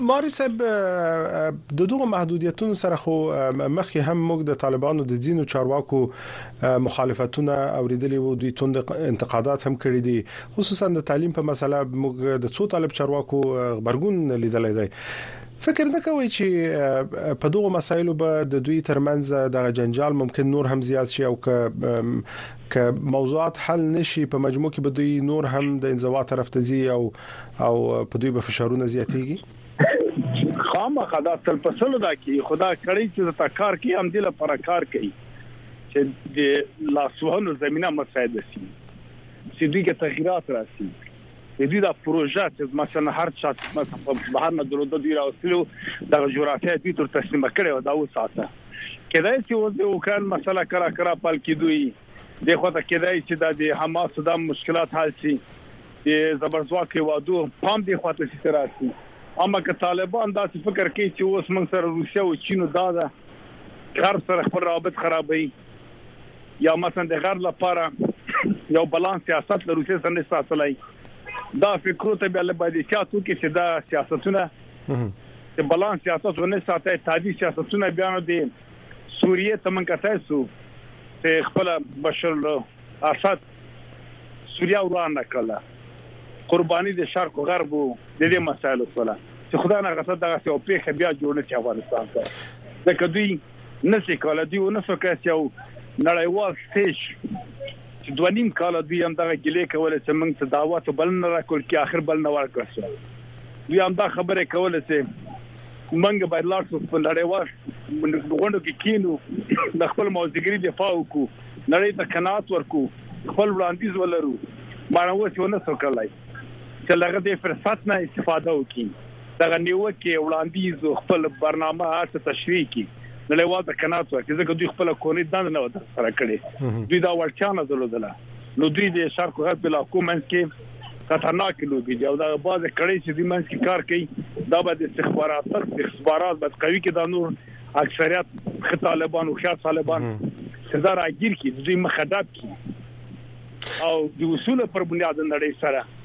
ماري صاحب د دغه محدودیتونو سره خو مخکې هم موږ د طالبانو د ځینو چارواکو مخالفتونه اوریدلي وو دوی توند انتقادات هم کړی دي خصوصا د تعلیم په مسله موږ د څو طالب چارواکو خبرګون لیدلای دی فکر نه کوي چې په دغه مسایلو به د دوی ترمنځ د جنجال ممکن نور هم زیات شي او که که موضوعات حل نه شي په مجموع کې به دوی نور هم د انزوا طرف ته ځي او او په دوی به فشارونه زیاتېږي خامخا دا تل په سلو دا کې خدا کړی چې زه تا کار کوي هم دله پر کار کوي چې د لاسوهنو زمينه مساعد شي چې دوی کې تغیرات راشي د دې دا پروژه چې مثلا هر چا په بهر نه درلوده دی راوستلو د جغرافیه دې تر تسلیمه کړو دا وساته کېدای شي اوس د اوکراین مسله کرا کرا پل کې دوی د خوته کېدای شي د حماس د مشکلات حل شي د زبرځواک وادو پام دی خوته شي تراسي اما که طالبان دا څه فکر کوي چې اوس موږ سره روسیا او چین دا ده غرب سره خپل رابط خرابوي یا مثلا د غرب لپاره یو بلانس سیاست له روسیې سره نه ساتلای دا فکرو ته بیا له باندې چا څوک چې دا سیاستونه چې بلان سیاست ونه ساتي تادي سیاستونه بیا نو دي سوریه ته من کتای سو چې خپل بشر اسد سوریه وران کړله قرباني د شرق او غرب د دې مسایلو سره چې خدای نه غوښته دغه څه او پیښه بیا جوړه چې افغانستان ته ځکه دوی نه سي کاله دی ونه سو کس یو نړیوال سټیج چې دوه نیم کاله دوی هم دغه ګیلې کولې چې موږ ته دعوت او بلنه راکول کې اخر بلنه ورکړه سو دوی هم دا خبره کوله چې منګ باید لاړ شو په نړیوال غونډو کې کینو د خپل موزګری دفاع وکړو نړۍ ته قناعت ورکو خپل وړاندیز ولرو مانه وسونه څوکلای چې لغه دې فرصت نه استفاده وکړي دغه نیوکې وړاندیز او خپل برنامه هڅه تشریح کړي نړیوال ته قناعت ورکړي ځکه دوی خپل کورنۍ دند نه وته سره کړي دوی دا وړتیا نه درلودله نو دوی د شرق او غرب لا کومنس کې خطرناک لوبي دی او دا باز کړي چې د منځ کې کار کوي دا به د استخبارات استخبارات بس کوي کې دا نور اکثریت خ طالبان او خیار طالبان چې دا راګیر کې دوی مخدب کی او د اصول پر بنیاد نړۍ سره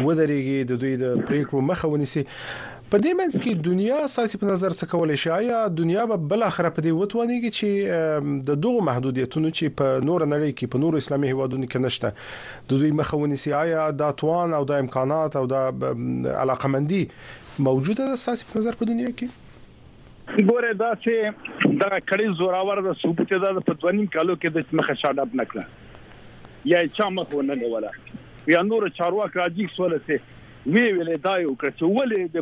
ودرېږي، د دوی د پرېکړو مخه ونیسي. په دې منځ کې دنیا ستاسې په نظر څه کولی شي؟ ایا دنیا به بالاخره په دې وتوانېږي چې د دغو محدودیتونو چې په نوره نړۍ کې، په نورو اسلامي هېوادونو کې نشته، د دوی مخه ونیسي؟ ایا دا توان او دا امکانات او دا علاقمندي موجوده ده ستاسې په نظر په دنیا کې؟ ګوره دا چې دا کړي زوراور د ثبوت ده په دونیم کالو کې د مخه شاډاپ نکړه یا چا مخ ونه نیولا یا نور چارواک راځي سول سي وی ویلې دا یو کړ چې ولې د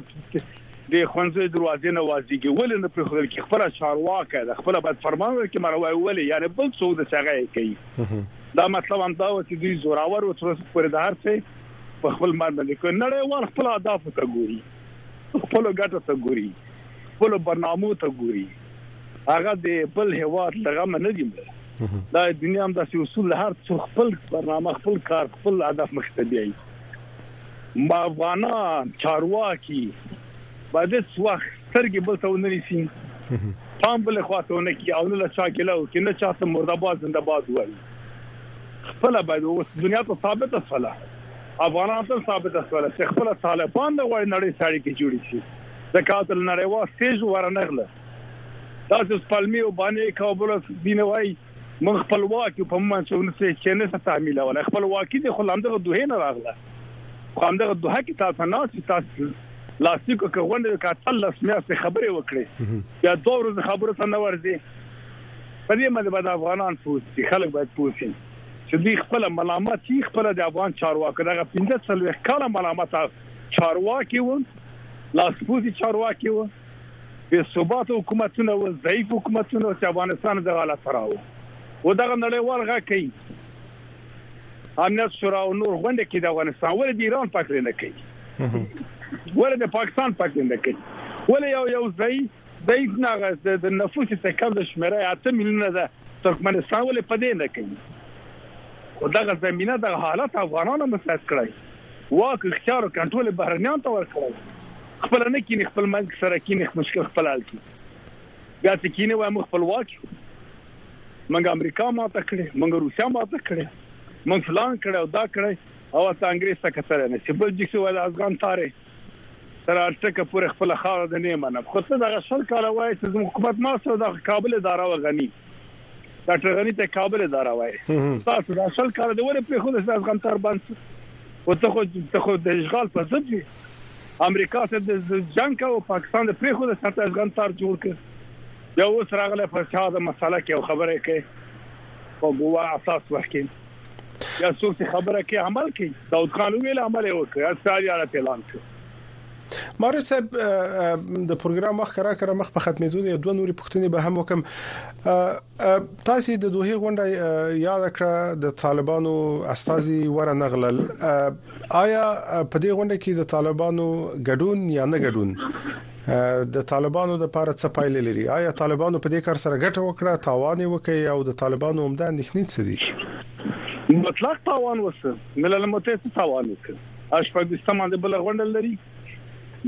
د خونځې دروازې نه وازيږي ولې نه په خپل کې خپل چارواک ده خپل باید فرمان ورکړي مر وای ولې یعنی بل څو د څنګه کوي دا مطلب هم دا و چې دوی زوراور او تر اوسه پورې د هر څه په خپل باندې کوي نړیوال خپل اهداف ته ګوري خپل ګټه ته ګوري خپل برنامو ته ګوري هغه د بل هواد لغم نه دی مړ دا دنیا هم داسې اصول هر څو خپل برنامه خپل کار خپل هدف مخ ته بیایي ما افغانان چارواکي باید څو وخت سترګې بل ته ونیسي پام بل خواته ونکي او نه لچا کې لاو کې نه چاته مرداباد زنداباد وایي خپل باید اوس دنیا ته ثابت اصله افغانان تل ثابته شول چې خپله طالبان نه غواړي نړۍ سره اړیکې جوړې شي، ځکه هلته له نړیوال سټېج ورنغله. داسې اوس پلمې او بانې کابل او سپینه وايي، موږ خپلواک یو، په موږ باندې څوک هېڅ شی نه شي تحمیلولی. خپلواکي دې خو له همدغه دوحې نه راغله، په همدغه دوحه کې تاسو ناست یئ، تاسو لاستیکو کې غونډه وکړه، اتلس میاشتې خبرې وکړې، بیا دوه ورځې خبرو ته نه ورځې؟ په دې باندې باید افغانان پوه شي، خلک باید پوه شي. چې دوی خپل ملامت یې خپل د افغان چارواکو دغه 15 څلوېښت کاله ملامت چارواکي و لاسپوزي چارواکي و بې ثبات حکومتونه و ضعیف حکومتونه چې افغانستان د حالت راو و دغه نړیوال غږ کوي امنیت شورا او نور غونډه کې د افغانستان ولې د ایران پکې نه کوي ولې د پاکستان پکې نه کوي ولې یو یو ځای ضعیف ناغه د نفوس څخه کم د شمیره اته میلیونه ده ترکمنستان ولې په دې نه کوي خو دغه زمينه د حالت افغانانو مساعد کړای واک اختیار او کنټرول بهرنیان ته ورکړای خپل نه کینی خپل منځ سره کینی مشکل خپل حل کی بیا چې کینی وای موږ خپل واک موږ امریکا ماته کړې موږ روسیا ماته کړې موږ فلان کړو دا کړې او تاسو انګريز ته کتل نه چې بل جسو ول افغان تاره تر هر ټکه پورې خپل خاوره د نه منم خو څه دغه شل کاله وای چې زموږ حکومت ما سره د کابل اداره و غني ډاکټر غني ته کابل اداره وای تاسو د شل کاله د ورې په خوده تاسو غم تر بند او ته خو ته خو د اشغال په ضد یې امریکا سره د جنگ او پاکستان د پرې خوده سره تاسو غم تر جوړ کړ یو اوس راغله په چا د مسله کې خبره کوي په ګوا اساس وکړي یا څوک چې خبره کوي عمل کوي داود خان ویل عمل یې وکړ استاد یې را اعلان کړ مارو صاحب د پروګرام مخ کرا کرا مخ په ختمېدو دي دوه نوري پښتنې به هم وکم تاسو د دوه غونډه یاد کړه د طالبانو استاذي ورنغلل آیا په دې غونډه کې د طالبانو ګډون یا نه ګډون د طالبانو د لپاره څه پایلې لري آیا طالبانو په دې کار سره ګټه وکړه تاوان یې وکړي او د طالبانو عمده اندېښنې څه دي مطلق تاوان وسه ملل متحد څه تاوان وکړ اشپاګستان باندې بل غونډه لري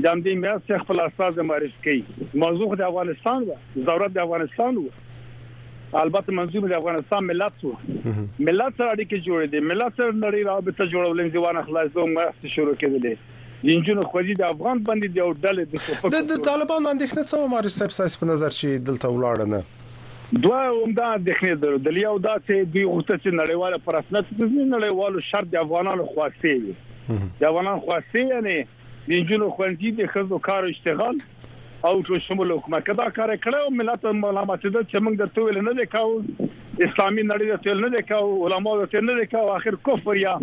د همدې میاشت خپل استاد معرفي کوي موضوع د افغانستان و ضرورت د افغانستان و البته منظور د افغانستان ملت وو ملت سره اړیکې جوړې دي ملت سره نړۍ رابطه جوړولې ځوان اخلاص دوه مرستې شروع کړې د انجونو خوځي د افغان باندې د یو ډلې د ټوپک د د طالبانو اندېښنه څه وه مارش صاحب ستاسو په نظر چې دلته ولاړه نه دوه عمده اندېښنې درلودل یو دا چې دوی غوښتل چې نړیواله پر رسمیت د نړیوالو شرط د افغانانو خواسته وي د افغانانو خواسته یعنی د انجونو خوندي د خزو کار او اشتغال او ټول شمول حکومت کدا کار کړه او ملت ملامت ده چې موږ د تویل نه وکاو اسلامي نړۍ د تویل نه وکاو علماو د تویل نه وکاو اخر کفر یا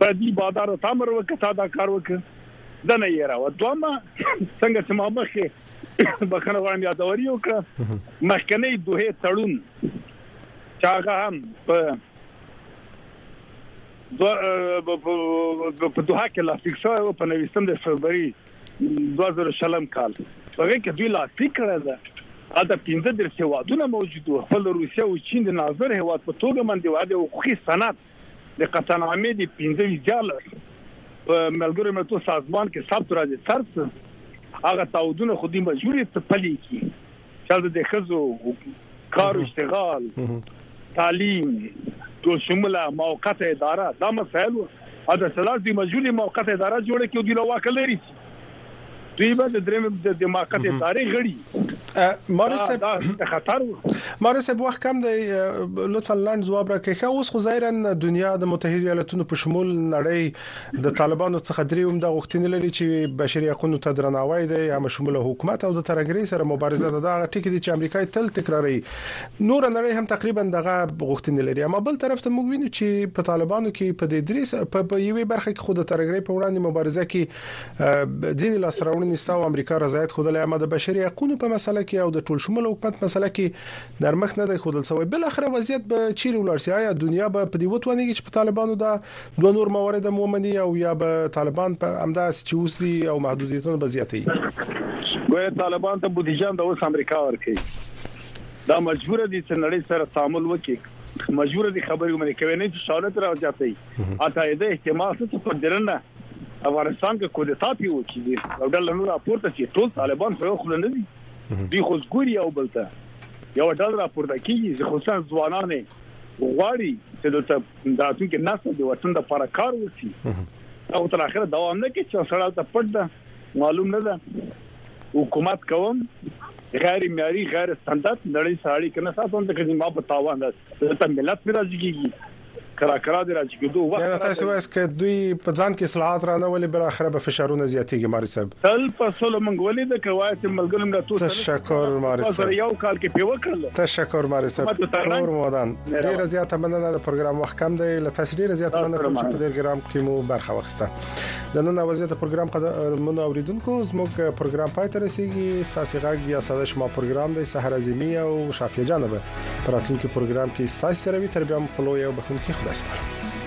پردی بادار ته امر وکړ تا دا کار وکړ دنه یې راو دومه څنګه چې ما مخکې بخنه غواړم یادوري وکړه مخکنی دوه تړون چې هغه هم په په دوه کې لا فکس شو په نوښتم د فبرवरी 2000 کال هغه کې دوی لا فکر کړه دا اته پنځه درسه وادونه موجود و خپل روسیا او چین د ناظر هواد په توګه باندې واده او خوخي سند د قطعنامې د پنځه دیارلس په ملګرو ملتو سازمان کې ثبت راځي ترڅ هغه تعودونه خو دې مجبور ته پلي کی چې د خزو کار اشتغال تعلیم ټول شموله موقته اداره دا مسایل او د سلاس دی مجبوري موقته اداره جوړه کړي او د لوا کلري دوی به د دریم د دماکت ادارې غړي ماري صاحب خطر ماري صاحب وخت کم دی لطفا لاند جواب راکړئ خو اوس خو ظاهرا دنیا د متحده ایالاتونو په شمول نړۍ د طالبانو څخه دریوم د غوښتنې لري چې بشري حقوقو ته درناوی دی هم شمول حکومت او د ترګری سره مبارزه ده دا ټکی دي چې امریکا تل تکراري نوره نړۍ هم تقریبا دغه غوښتنې لري اما بل طرف ته موږ وینو چې په طالبانو کې په دې درې په یوې برخه کې خود ترګړې په وړاندې مبارزه کې ځین لاسراوړنې ستا او امریکا رضایت خودلې اما د بشري حقوقو په مسله کې او د ټول شمول حکومت مسله کې نرمښت نه دی خودل سوی بل اخر وضعیت به چیرې ولاړ سي آیا دنیا به په دې وتوانیږي چې په طالبانو دا دوه نور موارد هم ومني او یا به طالبان په همداس چې اوس دي او محدودیتونه به زیاتې ګویا طالبان ته بودیجه د اوس امریکا ورکړي دا مجبور دي چې نړۍ سره تعامل وکړي مجبور دي خبرې ومني کوي نه چې شاولت را زیاتې اته دې احتمال څه په درنه افغانستان کې کودتا پیو چې او ډول نور راپورته چې ټول طالبان خو خو نه دي دی خو ګوري او بلته یو ډول راپورته کیږي چې خصوصا ځوانانه غواړي چې د دا څه کې ناس د وطن د لپاره کار وسی او تر اخره دوام نه کوي چې سره ته پټ ده معلوم نه ده حکومت کوم غیر معیاري غیر ستاندارد نړۍ سره اړیکه نه ساتم ځکه چې ما په تاوان ده ته ملت پر راځي کیږي کرا کرا دې راځي کېدو وخت نه تاسو وایس کې دوی په ځان کې اصلاحات رانه ولې بل اخره به فشارونه زیاتېږي ماري صاحب تل په سلو منګ ولې د کوایت ملګرم د تو تشکر ماري صاحب یو کال کې پیو کړل تشکر ماري صاحب کور مودان ډیر زیاته مننه د پروګرام وخت کم دی له تاسو ډیر زیاته مننه کوم چې په دې ګرام کې مو برخه واخیسته د نن اوازې د پروګرام قدرمن اوریدونکو زموږ پروګرام پای ته رسیدي ساسي غږ یا ساده شما پروګرام دی سحر عظیمی او شافیه جانبه پراتونکو پروګرام کې ستاسو سره وي تر بیا مخلو یو بخون کې خدای سپارم